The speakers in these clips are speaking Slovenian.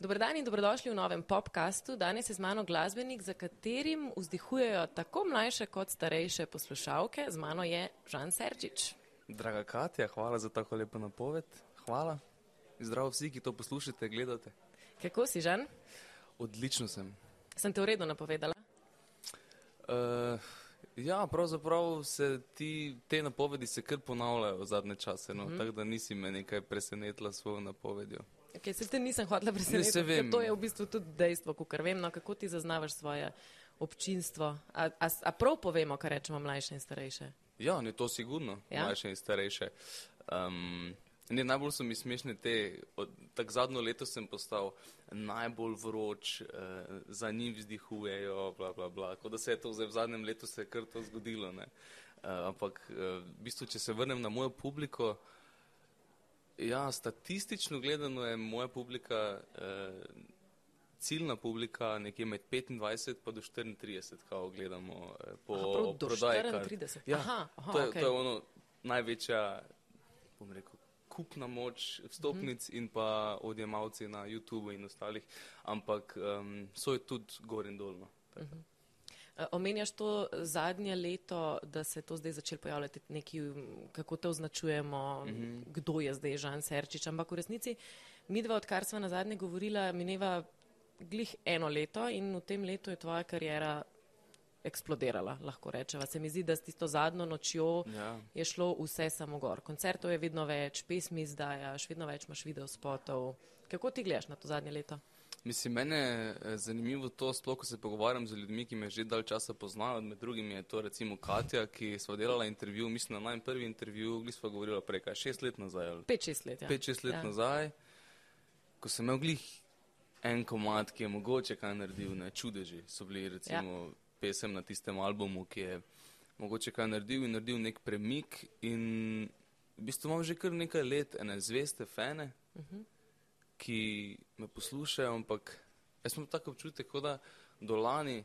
Dobro dan in dobrodošli v novem podkastu. Danes je z mano glasbenik, za katerim vzdihujejo tako mlajše kot starejše poslušalke. Z mano je Žan Serčič. Draga Katja, hvala za tako lepo napoved. Hvala. Zdravo vsi, ki to poslušate, gledate. Kako si, Žan? Odlično sem. Sem te v redu napovedala? Uh, ja, pravzaprav se ti, te napovedi se kar ponavljajo v zadnje čase, no, mm -hmm. tako da nisi me nekaj presenetila s svojo napovedjo. Okay, se te nisem hotela presenetiti. To je v bistvu tudi dejstvo, kar vem. No, kako ti zaznavaš svoje občinstvo? A, a, a prav povemo, kar rečemo mlajše in starejše? Ja, ne to sigurno, ja? mlajše in starejše. Um, ne, najbolj so mi smešne te, tako zadnjo leto sem postal najbolj vroč, uh, za njim vzdihujejo, bla, bla, bla. Kot da se je to v zadnjem letu se je kar to zgodilo. Uh, ampak uh, v bistvu, če se vrnem na mojo publiko, Ja, statistično gledano je moja publika, eh, ciljna publika, nekje med 25 in 34, kako gledamo eh, po prodaji. 34. Ja, aha, aha, to, je, okay. to je ono največja, bom rekel, kupna moč vstopnic mhm. -huh. in pa odjemalci na YouTubu in ostalih, ampak um, so je tudi gor in dolno. Uh -huh. Eh, omenjaš to zadnje leto, da se je to zdaj začelo pojavljati, neki, kako te označujemo, mm -hmm. kdo je zdaj Žan Serčič. Ampak v resnici, mi dva, odkar smo na zadnje govorila, mineva glih eno leto in v tem letu je tvoja karijera eksplodirala, lahko rečeva. Se mi zdi, da s tisto zadnjo nočjo ja. je šlo vse samo gor. Koncertov je vedno več, pesmi izdajaš, vedno več imaš videospotov. Kako ti gledaš na to zadnje leto? Mislim, mene je zanimivo to, sploh, ko se pogovarjam z ljudmi, ki me že dalj časa poznajo. Med drugim je to recimo Katja, ki sva delala intervju, mislim, na najmanj prvi intervju, gli sva govorila prej, kaj šest let nazaj. Pet, šest let, ja. Pet, šest let ja. nazaj, ko sem imel glih en komat, ki je mogoče kaj naredil, ne čudeži so bili recimo ja. pesem na tistem albumu, ki je mogoče kaj naredil in naredil nek premik in v bistvu imam že kar nekaj let ene zveste fene. Uh mhm. -huh ki me poslušajo, ampak jaz imam tako občutek, da do lani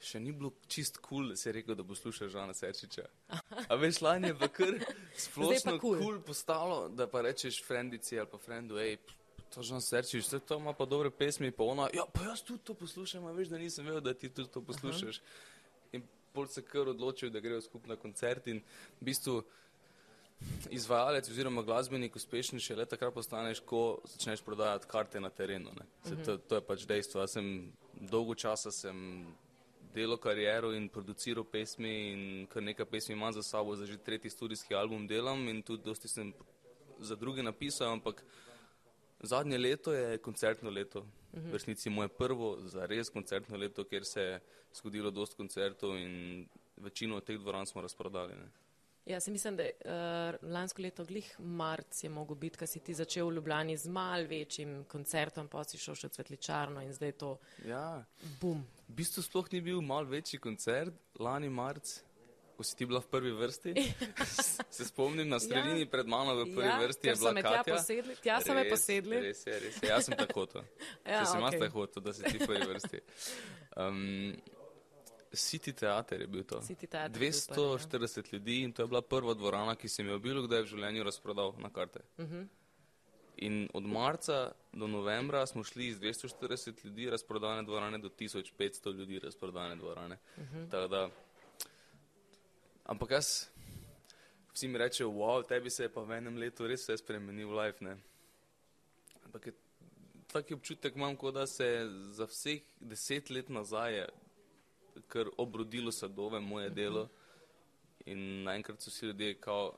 še ni bilo čist kul, cool, se je rekel, da poslušaš Žana Serčiča. A veš, lani je pa kar splošno kul cool postalo, da pa rečeš frendici ali pa frendu, hej, to Žan Serčič, vse to ima pa dobre pesmi, pa ona, ja, pa jaz tudi to poslušam, a veš, da nisem vedel, da ti tudi to poslušaš. Aha. In pol se kar odločijo, da grejo skupaj na koncert in v bistvu izvajalec oziroma glasbenik uspešen še leta, kar postaneš, ko začneš prodajati karte na terenu. Se, to, to je pač dejstvo. Jaz sem dolgo časa sem delo kariero in produciral pesmi in kar nekaj pesmi imam za sabo, za že tretji studijski album delam in tudi dosti sem za druge napisal, ampak zadnje leto je koncertno leto. V resnici moje prvo za res koncertno leto, kjer se je zgodilo dosti koncertov in večino teh dvoran smo razprodali. Ne. Ja, se mislim, da uh, lansko leto glih marc je mogel biti, ko si ti začel v Ljubljani z mal večjim koncertom, pa si šel še Cvetličarno in zdaj je to. Ja, bum. V bistvu sploh ni bil mal večji koncert, lani marc, ko si ti bila v prvi vrsti. se spomnim na sredini ja. pred mano v prvi ja, vrsti je bila Katja. Tja, posedli, tja so me posedli. Res je, res je. Jaz sem tako to. ja, Če si okay. imaš tako to, da si ti v prvi vrsti. Um, City Theater je bil to. Theater 240 bil to, ljudi in to je bila prva dvorana, ki sem jo bil kdaj v življenju razprodal na karte. Uh mhm. -huh. In od marca do novembra smo šli iz 240 ljudi razprodane dvorane do 1500 ljudi razprodane dvorane. Uh mhm. -huh. da, ampak jaz, vsi mi rečejo, wow, tebi se je pa v enem letu res vse spremenil life. Ne? Ampak je taki občutek imam, kot da se za vseh deset let nazaj je kar obrodilo sadove moje delo. In naenkrat so vsi ljudje, kao,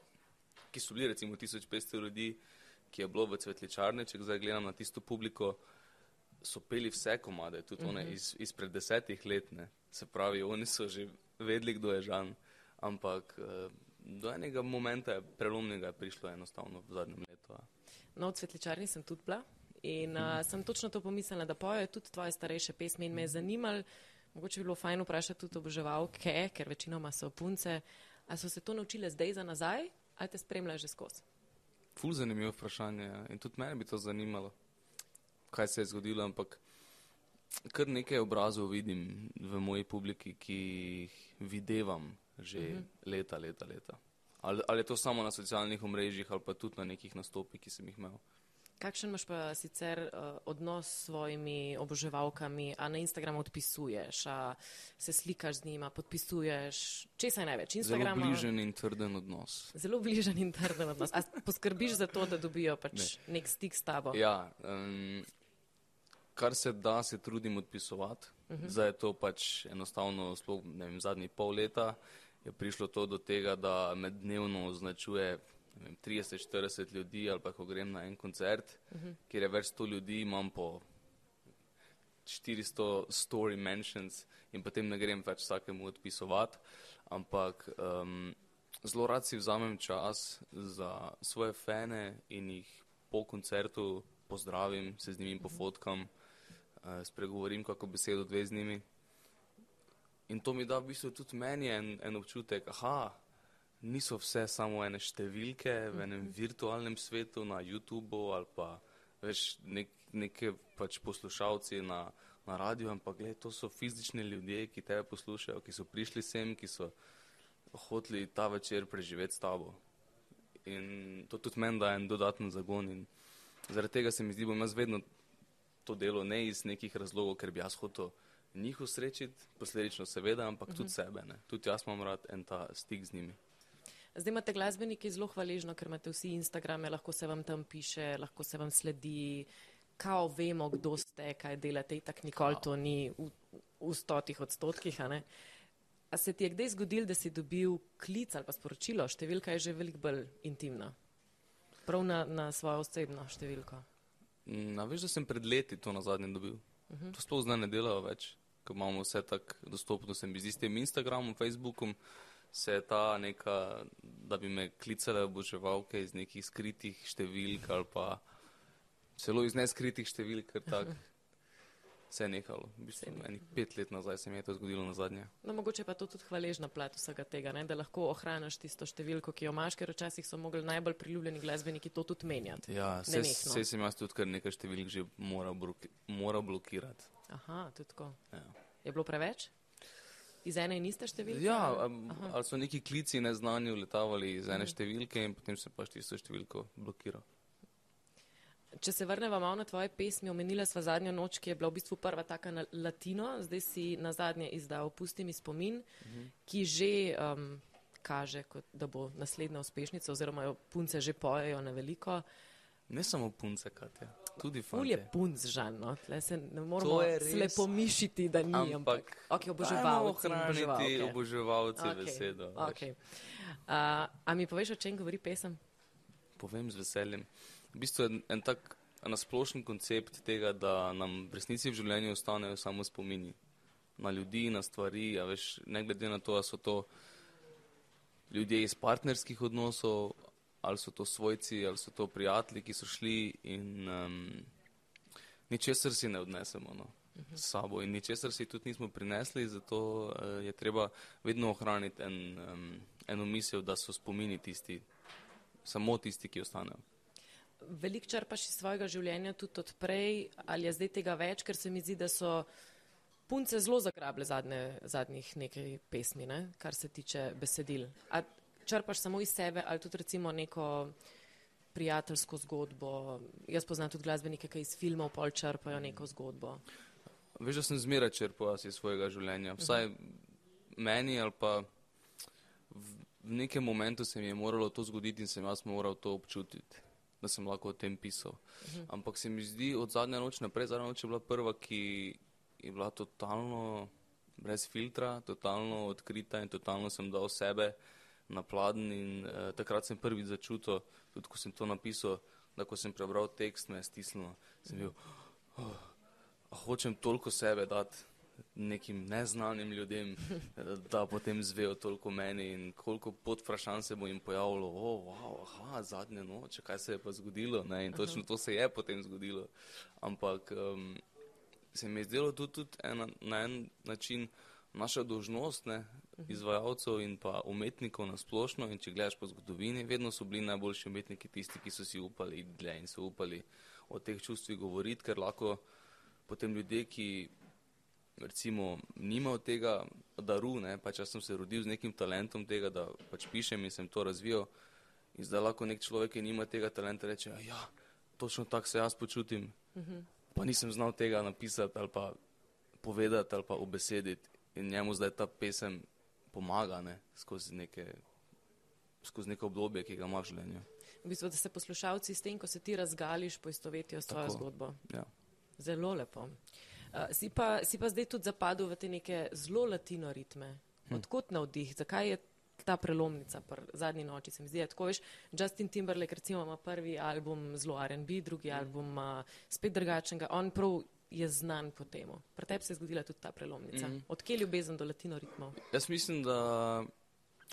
ki so bili recimo 1500 ljudi, ki je bilo v cvetličarni, če zdaj gledam na tisto publiko, so peli vse komade, tudi one mhm. iz, izpred desetih let. Ne. Se pravi, oni so že vedeli, kdo je žan. Ampak eh, do enega momenta je prelomnega prišlo enostavno v zadnjem letu. No, v cvetličarni sem tudi bila in uh, sem točno to pomislila, da pojejo tudi tvoje starejše pesmi in me je zanimalo, Mogoče bi bilo fajn vprašati tudi oboževalke, ker večinoma so punce. Ali so se to naučile zdaj za nazaj ali te spremljajo že skozi? Ful zanimivo vprašanje ja. in tudi mene bi to zanimalo, kaj se je zgodilo, ampak kar nekaj obrazov vidim v moji publiki, ki jih videvam že uh mhm. -huh. leta, leta, leta. Ali, ali je to samo na socialnih omrežjih ali pa tudi na nekih nastopih, ki sem jih imel. Kakšen imaš pa sicer uh, odnos s svojimi oboževalkami, a na Instagramu odpisuješ, a se slikaš z njima, podpisuješ, če se največ? Instagram, zelo bližen in trden odnos. Zelo bližen in trden odnos. A poskrbiš za to, da dobijo pač ne. nek stik s tabo? Ja, um, kar se da, se trudim odpisovati. Uh mhm. -huh. Zdaj je to pač enostavno, sploh ne vem, zadnji pol leta je prišlo to do tega, da me dnevno označuje 30-40 ljudi, ali pa ko grem na en koncert, uh mhm. -huh. kjer je več sto ljudi, imam po 400 story mentions in potem ne grem več vsakemu odpisovati, ampak um, zelo rad si vzamem čas za svoje fane in jih po koncertu pozdravim, se z njimi mhm. pofotkam, uh, spregovorim kako besedo dve z njimi. In to mi da v bistvu tudi meni en, en občutek, aha, niso vse samo ene številke v enem mhm. virtualnem svetu na YouTubu ali pa veš nek, neke pač poslušalci na, na radiju, ampak gled, to so fizični ljudje, ki tebe poslušajo, ki so prišli sem, ki so hoteli ta večer preživeti s tabo. In to tudi meni da en dodaten zagon in zaradi tega se mi zdi, bom jaz vedno to delo ne iz nekih razlogov, ker bi jaz hotel njih usrečiti, posledično seveda, ampak uh -huh. tudi mhm. sebe. Ne. Tudi jaz imam rad en ta stik z njimi. Zdaj imate glasbeniki zelo hvaležno, ker imate vsi Instagrame, lahko se vam tam piše, lahko se vam sledi, kao vemo, kdo ste, kaj delate, tako nikoli to ni v, v stotih odstotkih. A, a se ti je kdaj zgodil, da si dobil klic ali pa sporočilo, številka je že veliko bolj intimna, prav na, na svojo osebno številko? Na, veš, da sem pred leti to na zadnje dobil. Uh mhm. -huh. To sploh zdaj ne delajo več, ko imamo vse tako dostopno, sem bil z istim Instagramom, Facebookom se je ta neka, da bi me klicale oboževalke iz nekih skritih številk ali pa celo iz neskritih številk, ker tak se je nehalo. V bistvu, pet let nazaj se mi je to zgodilo na zadnje. No, mogoče pa to tudi hvaležna plat vsega tega, ne? da lahko ohraniš tisto številko, ki jo imaš, ker včasih so mogli najbolj priljubljeni glasbeniki to tudi menjati. Ja, se, se sem jaz tudi kar nekaj številk že moral, moral blokirati. Aha, tudi tako. Ja. Je bilo preveč? Iz ene in iste številke? Ja, ali so neki klici neznani uletavali iz ene mhm. številke in potem se pač tisto številko blokira. Če se vrnemo malo na tvoje pesmi, omenila sva zadnjo noč, ki je bila v bistvu prva taka na latino, zdaj si na zadnje izdal Pusti mi spomin, uh mhm. -huh. ki že um, kaže, kot, da bo naslednja uspešnica oziroma jo punce že pojejo na veliko. Ne samo punce, Katja, tudi. Ful je punc, Žan, no? Tle se ne moramo slepo mišiti, da ni, ampak, ampak ok, oboževalci. Ohraniti oboževalci okay. besedo. Okay. Uh, a mi poveš, o čem govori pesem? Povem z veseljem. V bistvu je en tak nasplošen koncept tega, da nam v resnici v življenju ostanejo samo spomini. Na ljudi, na stvari, a veš, ne glede na to, da so to ljudje iz partnerskih odnosov ali so to svojci, ali so to prijatelji, ki so šli in um, ničesar si ne odnesemo no, s sabo in ničesar si tudi nismo prinesli, zato uh, je treba vedno ohraniti en, um, eno misel, da so spomini tisti, samo tisti, ki ostanejo. Veliko črpaš iz svojega življenja tudi odprej, ali je zdaj tega več, ker se mi zdi, da so punce zelo zagrable zadnje, zadnjih nekaj pesmi, ne, kar se tiče besedil. A črpaš samo iz sebe ali tudi recimo neko prijateljsko zgodbo. Jaz poznam tudi glasbenike, ki iz filmov pol črpajo neko zgodbo. Veš, da sem zmeraj črpal iz svojega življenja. Vsaj uh -huh. meni ali pa v, nekem momentu se mi je moralo to zgoditi in sem jaz moral to občutiti, da sem lahko o tem pisal. Uh -huh. Ampak se mi zdi od zadnje noč naprej, zadnja noč je bila prva, ki je bila totalno brez filtra, totalno odkrita in totalno sem dal sebe na pladen in uh, takrat sem prvič začutil, tudi ko sem to napisal, da ko sem prebral tekst, me je stisnilo. Sem bil, oh, hočem toliko sebe dati nekim neznanim ljudem, da, potem zvejo toliko meni in koliko podvprašanj se bo jim pojavilo, o, oh, wow, aha, zadnje noč, kaj se je pa zgodilo. Ne? In točno to se je potem zgodilo. Ampak um, se mi je zdelo tudi, tudi ena, na en način naša dožnost, ne, izvajalcev in pa umetnikov na splošno. In če gledaš po zgodovini, vedno so bili najboljši umetniki tisti, ki so si upali dlje in so upali o teh čustvih govoriti, ker lahko potem ljudje, ki recimo nimajo tega daru, ne, pač jaz sem se rodil z nekim talentom tega, da pač pišem in sem to razvijal. In zdaj lahko nek človek, ki nima tega talenta, reče, ja, točno tako se jaz počutim. Uh -huh. Pa nisem znal tega napisati ali pa povedati ali pa obesediti. In njemu zdaj ta pesem pomaga ne, skozi, neke, skozi neko obdobje, ki ga ima v življenju. V bistvu, da se poslušalci s tem, ko se ti razgališ, poistovetijo s svojo zgodbo. Ja. Zelo lepo. Uh, si, pa, si pa zdaj tudi zapadel v te neke zelo latino ritme. Hm. Odkot navdih? Zakaj je ta prelomnica, pr, zadnji noči se mi zdi. Tako veš, Justin Timberlake recimo ima prvi album zelo R&B, drugi mm. album uh, spet drugačnega. On prav je znan po temu. Pri tebi se je zgodila tudi ta prelomnica. Mm. Odkje ljubezen do latino ritmov? Jaz mislim, da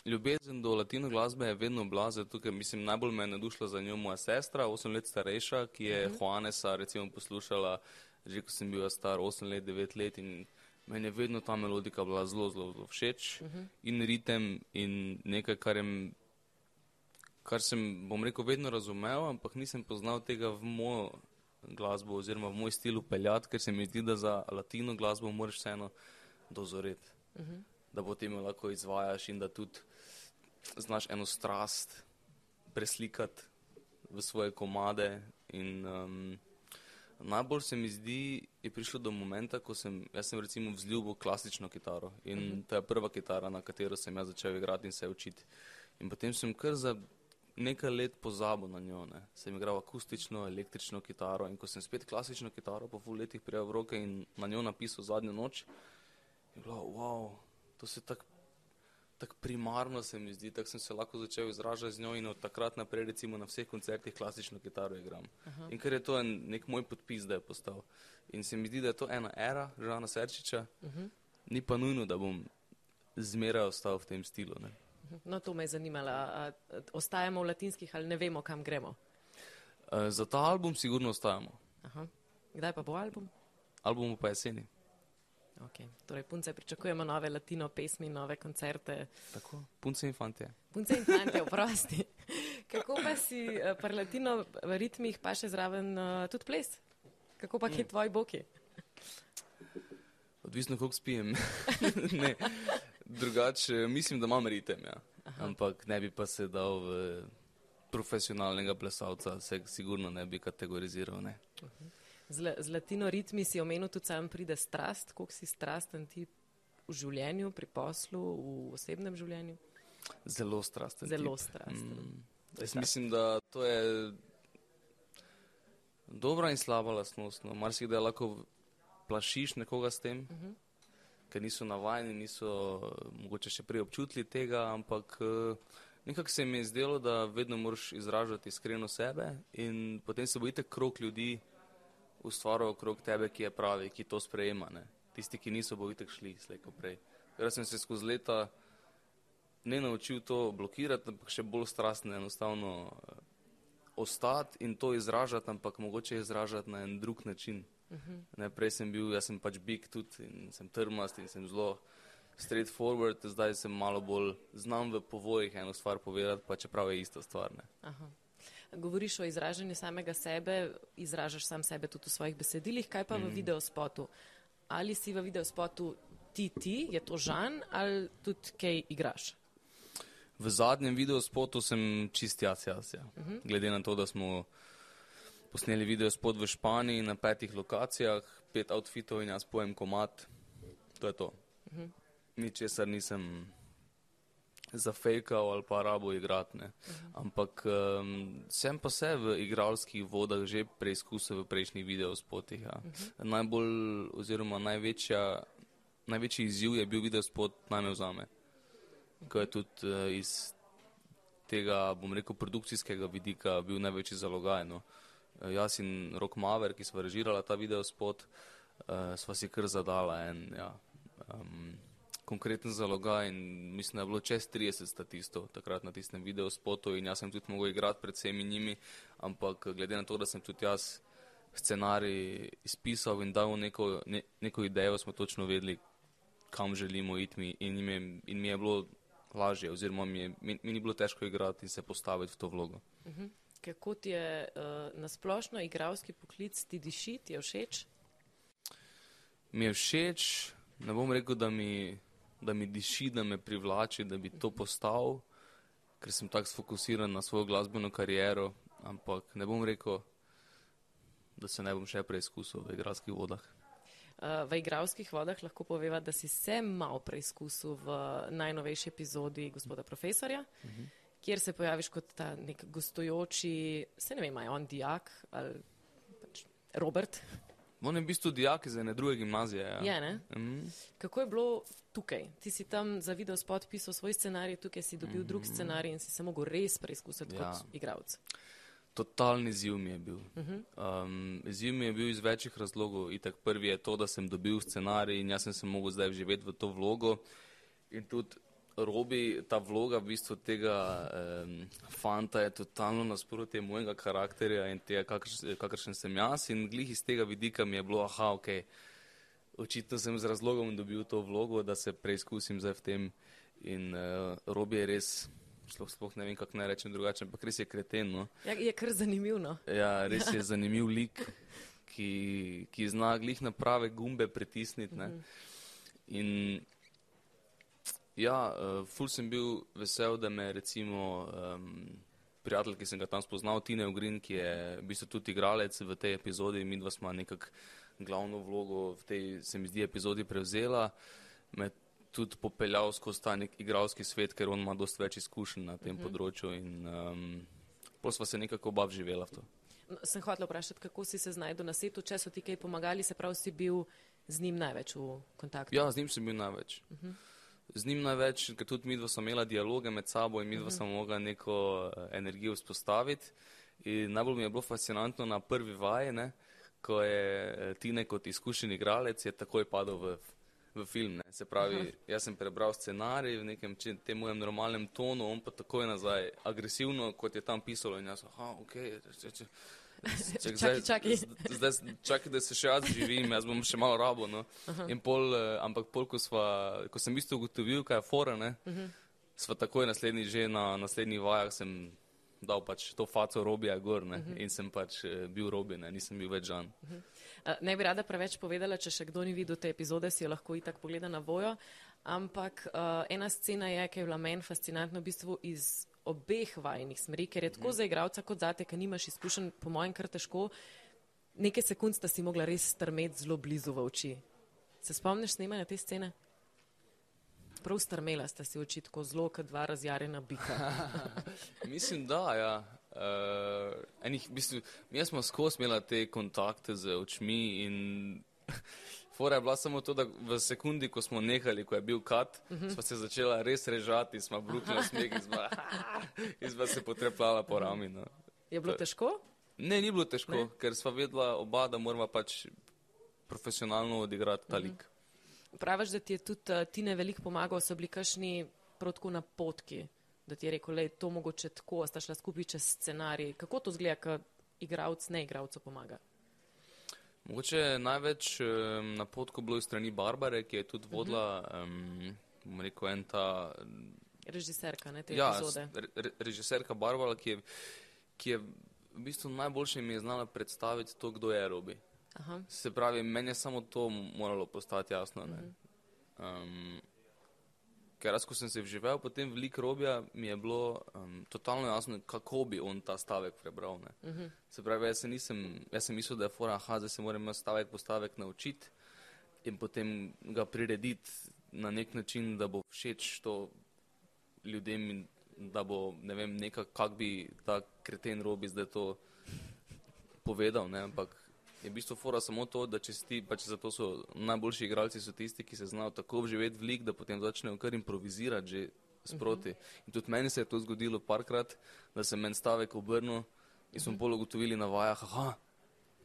ljubezen do latino glasbe je vedno bila, zato ker mislim, najbolj me je nadušila za njo moja sestra, 8 let starejša, ki je mm -hmm. Juanesa recimo poslušala, že ko sem bil star 8 let, 9 let in meni je vedno ta melodika bila zelo, zelo, zelo všeč uh mhm. -huh. in ritem in nekaj, kar, je, kar sem, bom rekel, vedno razumel, ampak nisem poznal tega v mojo glasbo oziroma v moj stil upeljati, ker se mi zdi, da za latino glasbo moraš vseeno dozoreti, uh mhm. -huh. da potem jo lahko izvajaš in da tudi znaš eno strast preslikati v svoje komade in um, Najbolj se mi zdi, je prišlo do momenta, ko sem, sem recimo vzljubil klasično kitaro in uh mhm. -huh. to je prva kitara, na katero sem jaz začel igrati in se učiti. In potem sem kar za nekaj let pozabil na njo. Ne. Sem igral akustično, električno kitaro in ko sem spet klasično kitaro po pol letih prijel v roke in na njo napisal zadnjo noč, je bilo, wow, to se tako tako primarno se mi zdi, tako sem se lahko začel izražati z njo in od takrat naprej recimo na vseh koncertih klasično kitaro igram. Aha. In ker je to en, nek moj podpis, da je postal. In se mi zdi, da je to ena era Žana Serčiča, uh -huh. ni pa nujno, da bom zmeraj ostal v tem stilu. Ne. No, to me je zanimalo. Ostajamo v latinskih ali ne vemo, kam gremo? Uh, za ta album sigurno ostajamo. Aha. Kdaj pa bo album? Album pa jeseni. Okay. Torej, punce pričakujemo nove latino pesmi, nove koncerte. Tako, punce in fante. Punce in fante, oprosti. Kako pa si uh, pri latino ritmih pa še zraven uh, tudi ples? Kako pa mm. je tvoj boki? Odvisno, koliko spijem. ne, drugače, mislim, da imam ritem, ja. ampak ne bi pa se dal v profesionalnega plesalca, se sigurno ne bi kategoriziral. Ne. Z, z latino ritmi si omenil, tudi sam pride strast, koliko si strasten ti v življenju, pri poslu, v osebnem življenju? Zelo strasten. Zelo tip. strasten. Mm. Jaz mislim, da to je dobra in slaba lastnost. No. Mar si kdaj lahko plašiš nekoga s tem, uh mhm. -huh. Ker niso navajeni, niso mogoče še prej občutili tega, ampak uh, nekako se mi je zdelo, da vedno moraš izražati iskreno sebe in potem se bojite krok ljudi, ustvaril okrog tebe, ki je pravi, ki to sprejema. Ne? Tisti, ki niso, bo itek šli slejko prej. Jaz sem se skozi leta ne naučil to blokirati, ampak še bolj strastno enostavno uh, ostati in to izražati, ampak mogoče izražati na en drug način. Uh. -huh. ne, prej sem bil, jaz sem pač big tudi in sem trmast in sem zelo straightforward, zdaj sem malo bolj znam v povojih eno stvar povedati, pa čeprav je ista stvar. Ne govoriš o izražanju samega sebe, izražaš sam sebe tudi v svojih besedilih, kaj pa mm. v mhm. videospotu? Ali si v videospotu ti ti, je to žan ali tudi kaj igraš? V zadnjem videospotu sem čist jaz, jaz. Ja. Uh mhm. -huh. Glede na to, da smo posneli videospot v Španiji na petih lokacijah, pet outfitov in jaz pojem komat, to je to. Uh mhm. -huh. Ničesar nisem zafejkal ali pa rabo igrati. Uh -huh. Ampak um, sem pa se v igralskih vodah že preizkusil v prejšnjih videospotih. Ja. Uh -huh. Najbolj oziroma največja, največji izziv je bil videospot najme vzame, uh -huh. ko je tudi uh, iz tega, bom rekel, produkcijskega vidika bil največji zalogaj. No. Uh, jaz in Rok Maver, ki smo režirali ta videospot, uh, sva si kar zadala en. Ja, um, konkreten zalogaj in mislim, da je bilo čez 30 statistov takrat na tistem video spotu in jaz sem tudi mogel igrati pred vsemi njimi, ampak glede na to, da sem tudi jaz scenarij izpisal in dal neko, ne, neko idejo, smo točno vedeli, kam želimo iti in, je, in mi je bilo lažje oziroma mi, je, mi, mi ni bilo težko igrati in se postaviti v to vlogo. Uh mhm. -huh. Kako ti je uh, nasplošno igralski poklic, ti diši, ti je všeč? Mi je všeč, ne bom rekel, da mi da mi diši, da me privlači, da bi to postal, ker sem tako sfokusiran na svojo glasbeno kariero. Ampak ne bom rekel, da se ne bom še preizkusil v igralskih vodah. Uh, v igralskih vodah lahko poveva, da si se malo preizkusil v najnovejši epizodi gospoda profesorja, uh -huh. Kjer se pojaviš kot ta nek gostujoči, se ne vem, je on dijak ali pač Robert. On je v bistvu dijak iz ene druge gimnazije. Ja. Je, ne? Uh -huh. Kako je bilo tukaj? Ti si tam za video spot pisal svoj scenarij, tukaj si dobil uh -huh. drug mhm. scenarij in si se mogel res preizkusiti ja. kot igralec. Totalni ziv mi je bil. Um, ziv mi je bil iz večjih razlogov. Itak prvi je to, da sem dobil scenarij in jaz sem se mogel zdaj vživeti v to vlogo. In tudi robi ta vloga v bistvu tega um, fanta je totalno nasprotje mojega karakterja in tega, kakršen sem jaz. In glih iz tega vidika mi je bilo, aha, ok, očitno sem z razlogom dobil to vlogo, da se preizkusim zdaj v tem. In uh, robi je res sploh, sploh ne vem, kako naj rečem drugače, ampak res je kreten. No. Ja, je kar zanimiv. No. Ja, res je zanimiv lik, ki, ki zna glih na prave gumbe pritisniti. Mm -hmm. In ja, uh, ful sem bil vesel, da me recimo um, prijatelj, ki sem ga tam spoznal, Tine Ogrin, ki je v bistvu tudi igralec v tej epizodi, mi dva smo nekako glavno vlogo v tej, se mi zdi, epizodi prevzela. Med tudi popeljal skozi ta nek igralski svet, ker on ima dosti več izkušenj na tem uh mhm. -huh. področju in um, pol sva se nekako oba živela v to. No, sem hotel vprašati, kako si se znašel na svetu, če so ti kaj pomagali, se pravi, si bil z njim največ v kontaktu? Ja, z njim sem bil največ. Uh -huh. Z njim največ, ker tudi mi dva smo imela dialoge med sabo in mi dva uh -huh. smo mogla neko uh, energijo vzpostaviti. In najbolj mi je bilo fascinantno na prvi vaji, ne, ko je uh, Tine kot izkušen igralec, je takoj padel v v film. Ne. Se pravi, Aha. jaz sem prebral scenarij v nekem tem mojem normalnem tonu, on pa takoj nazaj agresivno, kot je tam pisalo. In jaz, aha, ok. Če, če, Čakaj, čakaj. Zdaj, čakaj, da se še jaz živim, jaz bom še malo rabo. No. Pol, eh, ampak pol, ko, sva, ko sem isto ugotovil, kaj je fora, ne, uh -huh. sva takoj naslednji, že na naslednjih vajah sem dal pač to faco robija gor ne, uh -huh. in sem pač eh, bil robi, ne, nisem bil več žan. Uh -huh. Eh, ne bi rada preveč povedala, če še kdo ni videl te epizode, si jo lahko itak pogleda na vojo. Ampak uh, ena scena je, ki je bila meni fascinantna v bistvu iz obeh vajnih smeri, ker je tako mm. za igralca kot za te, ki nimaš izkušen, po mojem, kar težko. Nekaj sekund sta si mogla res strmeti zelo blizu v oči. Se spomniš snemanja te scene? Prav strmela sta si oči tako zelo, kot dva razjarjena bika. Mislim, da, ja. Uh, enih, v bistvu, mi smo skozi imeli te kontakte z očmi in fora je bila samo to, da v sekundi, ko smo nehali, ko je bil kat, uh. -huh. smo se začela res režati, smo brukli smeh in smo se potrepljala po rami. No. Je bilo težko? Ne, ni bilo težko, ne? ker smo vedela oba, da moramo pač profesionalno odigrati ta lik. Uh -huh. Praviš, da ti je tudi uh, Tine veliko pomagal, so bili kašni protko na potki da ti je rekel, da je to mogoče tako, sta šla skupaj čez scenarij. Kako to zgleda, ko igravc ne igravcu pomaga? Mogoče največ um, na potku bilo iz strani Barbare, ki je tudi mhm. vodila, um, bom rekel, en ta. Režiserka, ne te ja, epizode. Re, režiserka Barbara, ki je, ki je v bistvu najboljše mi je znala predstaviti to, kdo je Robi. Aha. Se pravi, meni je samo to moralo postati jasno. Um, ker jaz, ko sem se vživel potem v lik robja, mi je bilo um, totalno jasno, kako bi on ta stavek prebral. Uh mhm. -huh. Se pravi, jaz sem, nisem, jaz sem mislil, da je fora, aha, zdaj se moram stavek po stavek naučiti in potem ga prirediti na nek način, da bo všeč to ljudem in da bo, ne vem, nekako, kak bi ta kreten robi zdaj to povedal, ne, ampak je v bistvu fora samo to, da če ti, pač zato so najboljši igralci, so tisti, ki se znajo tako vživeti v lik, da potem začnejo kar improvizirati že sproti. Uh mhm. -huh. In tudi meni se je to zgodilo parkrat, da sem en stavek obrnil in smo uh -huh. bolj ugotovili na vajah, aha,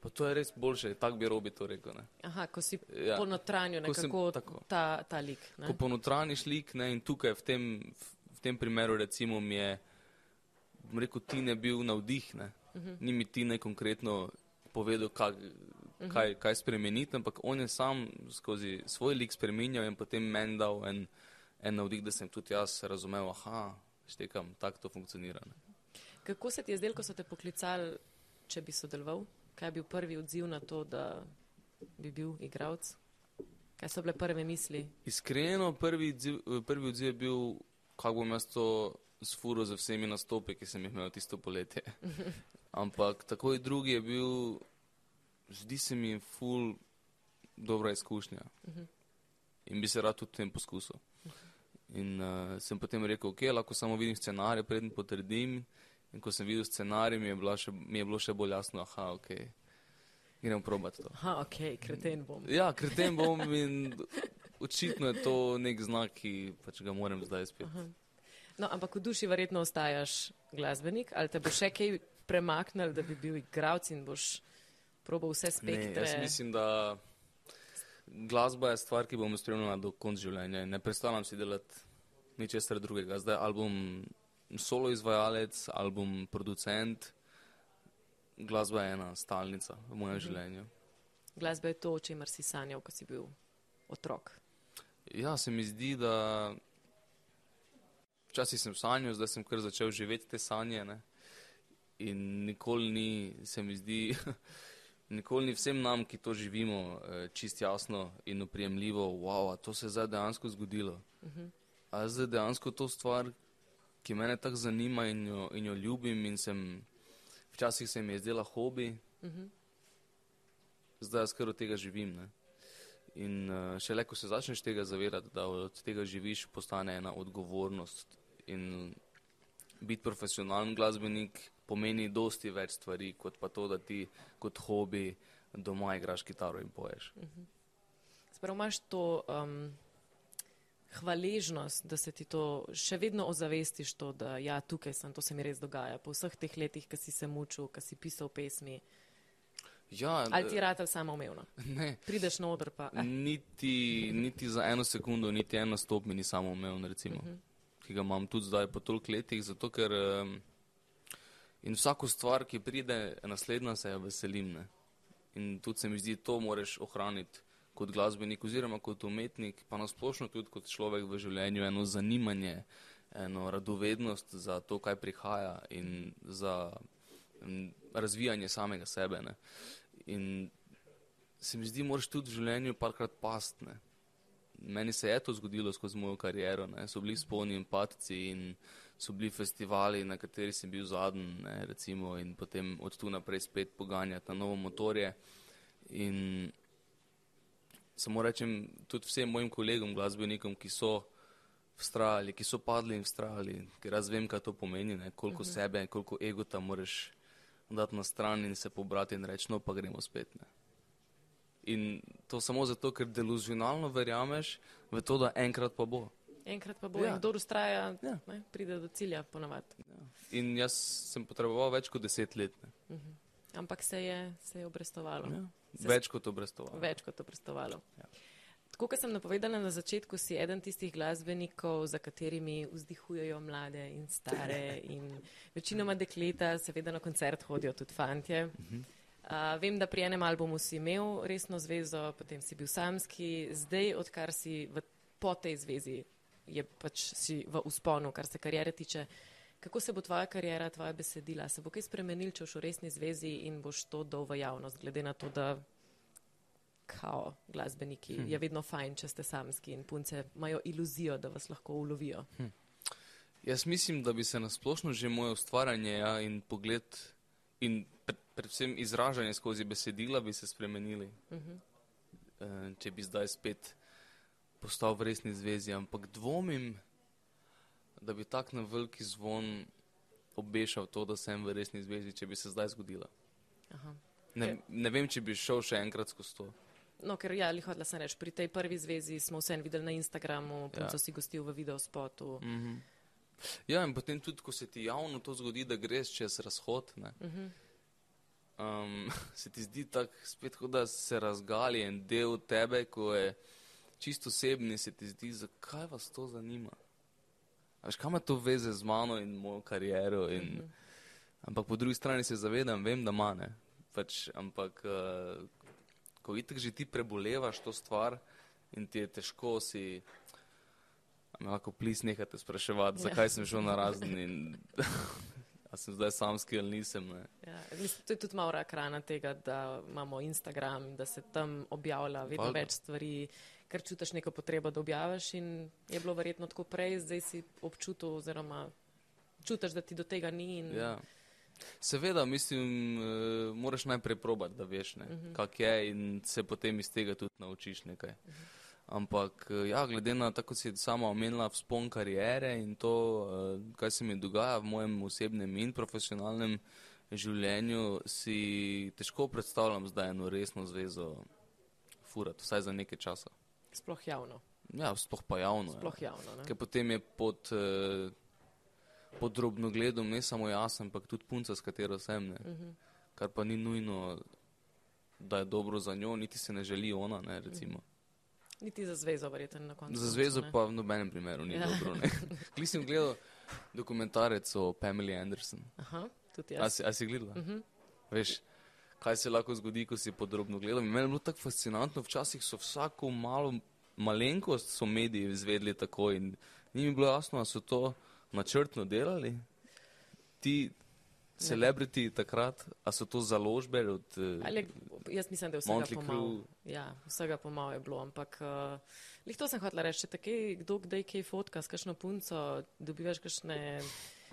pa to je res boljše, tako bi robi to rekel. Ne. Aha, ko si ja. ponotranil nekako sem, ta, ta lik. Ne. Ko ponotraniš lik ne, in tukaj v tem, v, v tem primeru recimo mi je, bom rekel, ti ne bil navdih, ne. Uh mhm. -huh. ni mi ti ne konkretno povedal, kaj, mhm. kaj, kaj spremeniti, ampak on je sam skozi svoj lik spremenil in potem meni dal en, en navdih, da sem tudi jaz razumel, aha, štekam, tako to funkcionira. Ne. Kako se ti je zdelo, ko so te poklicali, če bi sodeloval? Kaj je bil prvi odziv na to, da bi bil igralec? Kaj so bile prve misli? Iskreno, prvi odziv, prvi odziv je bil, kako bom jaz to sfuro z vsemi nastopi, ki sem jih imel tisto poletje. Ampak takoj drugi je bil, zdi se mi ful dobra izkušnja. Uh -huh. In bi se rad tudi tem poskusil. Uh -huh. In uh, sem potem rekel, ok, lahko samo vidim scenarij, preden potrdim. In ko sem videl scenarij, mi je, še, mi je bilo še bolj jasno, aha, ok, gremo probati to. Aha, ok, kreten bom. Ja, kreten bom in očitno je to nek znak, ki pač ga moram zdaj spet. Aha. No, ampak v duši verjetno ostaješ glasbenik, ali te bo še kaj premaknil, da bi bil igralec in boš probal vse spektre. Ne, jaz mislim, da glasba je stvar, ki bom spremljala do konca življenja. Ne predstavljam si delati ničesar drugega. Zdaj album solo izvajalec, album producent, glasba je ena stalnica v mojem mhm. življenju. Glasba je to, o čemer si sanjal, ko si bil otrok. Ja, se mi zdi, da včasih sem sanjal, zdaj sem kar začel živeti te sanje. Ne? In nikoli ni, se mi zdi, nikoli ni vsem nam, ki to živimo, eh, čist jasno in uprijemljivo, wow, to se je zdaj dejansko zgodilo. Uh -huh. A zdaj dejansko to stvar, ki me tako zanima in jo, in jo ljubim in sem, včasih se mi je zdela hobi, uh -huh. zdaj jaz kar od tega živim. Ne? In uh, šele, ko se začneš tega zavedati, da od tega živiš, postane ena odgovornost. In biti profesionalen glasbenik pomeni dosti več stvari, kot pa to, da ti kot hobi doma igraš kitaro in poješ. Uh -huh. Sprav imaš to um, hvaležnost, da se ti to še vedno ozavestiš, to, da ja, tukaj sem, to se mi res dogaja. Po vseh teh letih, ki si se mučil, ki si pisal pesmi. Ja, Ali ti rade samo umevno? Ne. Prideš na oder pa. Eh. Niti, niti za eno sekundo, niti eno stop mi ni samo umevno, recimo. Uh -huh. Ki ga imam tudi zdaj po toliko letih, zato ker. Um, In vsako stvar, ki pride, naslednja se jo veselim. Ne? In tudi se mi zdi, to moraš ohraniti kot glasbenik, oziroma kot umetnik, pa nasplošno tudi kot človek v življenju, eno zanimanje, eno radovednost za to, kaj prihaja in za razvijanje samega sebe. Ne? In se mi zdi, moraš tudi v življenju parkrat pastne. Meni se je to zgodilo skozi mojo kariero, ne? so bili spolni in patci in so bili festivali, na kateri sem bil zadnji, recimo, in potem od tu naprej spet poganjati na novo motorje. In samo rečem tudi vsem mojim kolegom, glasbenikom, ki so vztrajali, ki so padli in vztrajali, ker jaz vem, kaj to pomeni, ne? koliko uh mhm. -huh. sebe, koliko egota moraš dati na stran in se pobrati in reči, no pa gremo spet. Ne? In to samo zato, ker deluzionalno verjameš v to, da enkrat pa bo. Enkrat pa bo, ja. kdo ustraja, ja. ne, pride do cilja, ponovadi. Ja. In jaz sem potreboval več kot deset let. Uh mhm. -huh. Ampak se je, se je obrestovalo. Ja. Več kot obrestovalo. Več kot obrestovalo. Ja. Tako kot sem napovedala na začetku, si eden tistih glasbenikov, za katerimi vzdihujejo mlade in stare. In večinoma dekleta, seveda na koncert hodijo tudi fantje. Uh -huh. uh, vem, da pri enem albumu si imel resno zvezo, potem si bil samski, zdaj, odkar si v, po tej zvezi je pač si v usponu, kar se karijere tiče. Kako se bo tvoja karijera, tvoja besedila, se bo kaj spremenil, če boš v resni zvezi in boš to dal v javnost, glede na to, da kao glasbeniki hm. je vedno fajn, če ste samski in punce imajo iluzijo, da vas lahko ulovijo. Hm. Jaz mislim, da bi se nasplošno že moje ustvarjanje ja, in pogled in pred, predvsem izražanje skozi besedila bi se spremenili. Uh -huh. e, če bi zdaj spet postal v resni zvezi, ampak dvomim, da bi tak na veliki zvon obešal to, da sem v resni zvezi, če bi se zdaj zgodila. Ne, ne vem, če bi šel še enkrat skozi to. No, ker ja, hodila sem reči, pri tej prvi zvezi smo vse videli na Instagramu, punco ja. si gostil v videospotu. Mm -hmm. Ja, in potem tudi, ko se ti javno to zgodi, da greš čez razhod, mm -hmm. um, se ti zdi tako spet, kot da se razgali en del tebe, ko je čisto osebni se ti zdi, zakaj vas to zanima? Veš, kaj ima to veze z mano in mojo kariero? In, mm -hmm. Ampak po drugi strani se zavedam, vem, da ima. Pač, ampak uh, ko itek že ti prebolevaš to stvar in ti je težko, si lahko plis nehate spraševati, ja. zakaj sem šel na razni. A sem zdaj samski ali nisem. Ja, mislim, to je tudi malo rakrana tega, da imamo Instagram, da se tam objavlja vedno Valda. več stvari ker čutiš neko potrebo, da objaviš. In je bilo verjetno tako prej, zdaj si občutil, oziroma čutiš, da ti do tega ni. In, ja. Seveda, mislim, uh, moraš najprej probati, da veš, uh -huh. kak je in se potem iz tega tudi naučiš nekaj. Uh -huh. Ampak, ja, glede na to, kako si sama omenila, vzpon karijere in to, uh, kaj se mi dogaja v mojem osebnem in profesionalnem življenju, si težko predstavljam zdaj eno resno zvezo furati, vsaj za nekaj časa. Sploh javno. Ja, sploh pa javno. Ja. Sploh javno. Ker potem je pod. Uh, pod drobnogledom ne samo jaz, ampak tudi punca, s katero sem. Uh mhm. -huh. Kar pa ni nujno, da je dobro za njo, niti se ne želi ona. Ne, uh -huh. Niti za zvezo, verjetno na koncu. Za zvezo ne. pa v nobenem primeru ni ja. dobro. Kli sem gledal dokumentarec o Pameli Anderson. Aha, tudi jaz. A si, si gledala? Uh mhm. -huh. Veš, kaj se lahko zgodi, ko si podrobno gledal. Meni je bilo tako fascinantno, včasih so vsako malo malenkost so mediji izvedli tako in ni mi bilo jasno, da so to načrtno delali, ti celebriti takrat, a so to založbe od. Eh, Ali, jaz mislim, da je vsega pomalo. Ja, vsega pomalo je bilo, ampak uh, lih to sem hotela reči, tako kdo kdaj kaj fotka s kakšno punco, dobivaš kakšne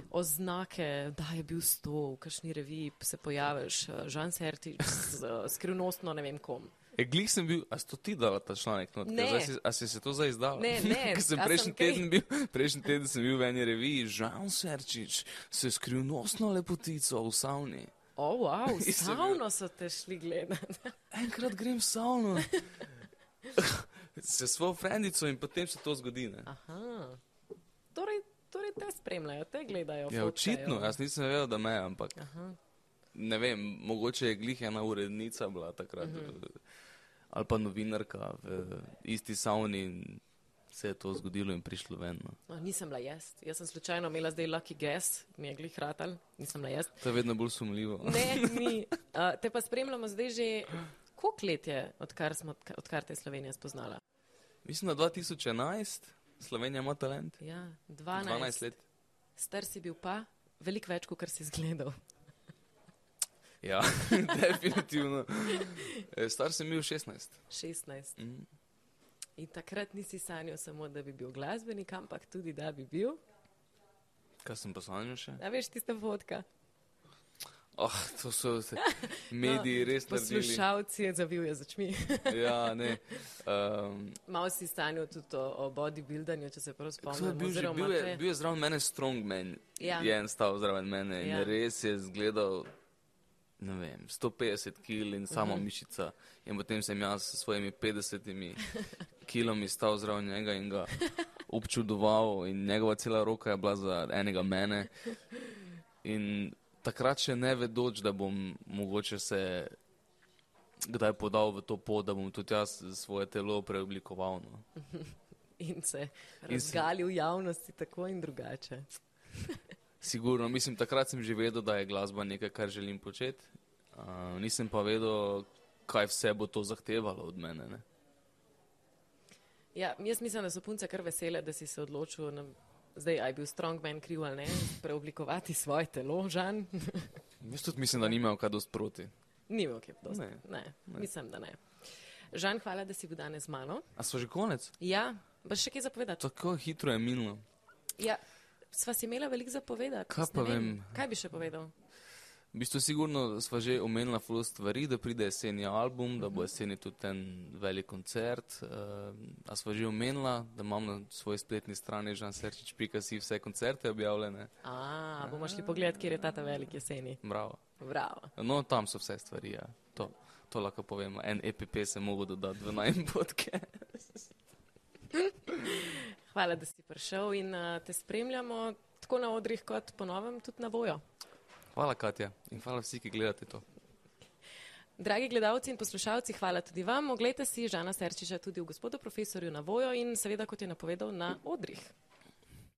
oznake, da je bil sto, v kakšni reviji se pojaviš, Žan Sertič, uh, skrivnostno ne vem kom. E, glih sem bil, a si to ti dal ta članek? No, si, a si se to zdaj izdal? Ne, ne. sem prejšnji, teden bil, prejšnji teden sem bil v eni reviji, Žan Serčič, se skrivnostno lepotico v savni. O, oh, wow, v savno so te šli gledati. Enkrat grem v savno. se svojo frendico in potem se to zgodi. Ne? Aha. Torej, torej te spremljajo, te gledajo. Ja, očitno, jaz nisem vedel, da me, ampak. Aha. Ne vem, mogoče je glih ena urednica bila takrat. Uh mhm. -huh ali pa novinarka v isti savni se je to zgodilo in prišlo ven. No. No, nisem bila jaz. Jaz sem slučajno imela zdaj lucky guess, mi je glih ratal, nisem bila jaz. To je vedno bolj sumljivo. Ne, ni. Uh, te pa spremljamo zdaj že, koliko let je, odkar, smo, odkar te Slovenija spoznala? Mislim, da 2011 Slovenija ima talent. Ja, 12, 12 let. Star si bil pa, veliko več, kot si izgledal. Ja, definitivno. E, star sem bil 16. 16. Mm. In takrat nisi sanjal samo, da bi bil glasbenik, ampak tudi, da bi bil. Kaj sem pa sanjal še? Da veš, tiste vodka. Oh, to so se mediji no, res naredili. Poslušalci je zavil je začmi. ja, ne. Um, Malo si sanjal tudi o, o bodybuildanju, če se prav spomnim. Bil, bil, je, bil je zraven mene strongman. Ja. Je en stav zraven mene ja. in res je zgledal ne vem, 150 kg in samo uh -huh. mišica. In potem sem jaz s svojimi 50 kg stal zraven njega in ga občudoval, in njegova cela roka je bila za enega mene. In takrat še ne vedoč, da bom mogoče se kdaj podal v to pot, da bom tudi jaz svoje telo preoblikoval. No. In se razgalil v javnosti tako in drugače. Sigurno, mislim, takrat sem že vedel, da je glasba nekaj, kar želim početi. Uh, nisem pa vedel, kaj vse bo to zahtevalo od mene. Ne? Ja, jaz mislim, da so punce kar vesele, da si se odločil, na, zdaj aj bil strongman kriv ali ne, preoblikovati svoje telo, žan. jaz tudi mislim, da ni imel kaj dost proti. Ni imel kaj dost. Ne. Ne, ne, mislim, da ne. Žan, hvala, da si bil danes z mano. A smo že konec? Ja, pa še kaj zapovedati. Tako hitro je minilo. Ja, sva si imela veliko zapovedati. Kaj pa vem? Kaj bi še povedal? V bistvu, sigurno smo že omenili fulo stvari, da pride jeseni album, da bo jeseni tudi ten velik koncert. Uh, a smo že omenili, da imam na svoji spletni strani žanserčič.si vse koncerte objavljene. A, bomo šli pogled, kje je ta ta velik jeseni. Bravo. Bravo. No, tam so vse stvari, ja. To, to lahko povem. En EPP se mogo dodati v najem podcast. Hvala, da si prišel in uh, te spremljamo tako na odrih, kot ponovem tudi na vojo. Hvala, Katja, in hvala vsi, ki gledate to. Dragi gledalci in poslušalci, hvala tudi vam. Oglejte si Žana Serčiča tudi v gospodu profesorju na vojo in seveda, kot je napovedal, na odrih.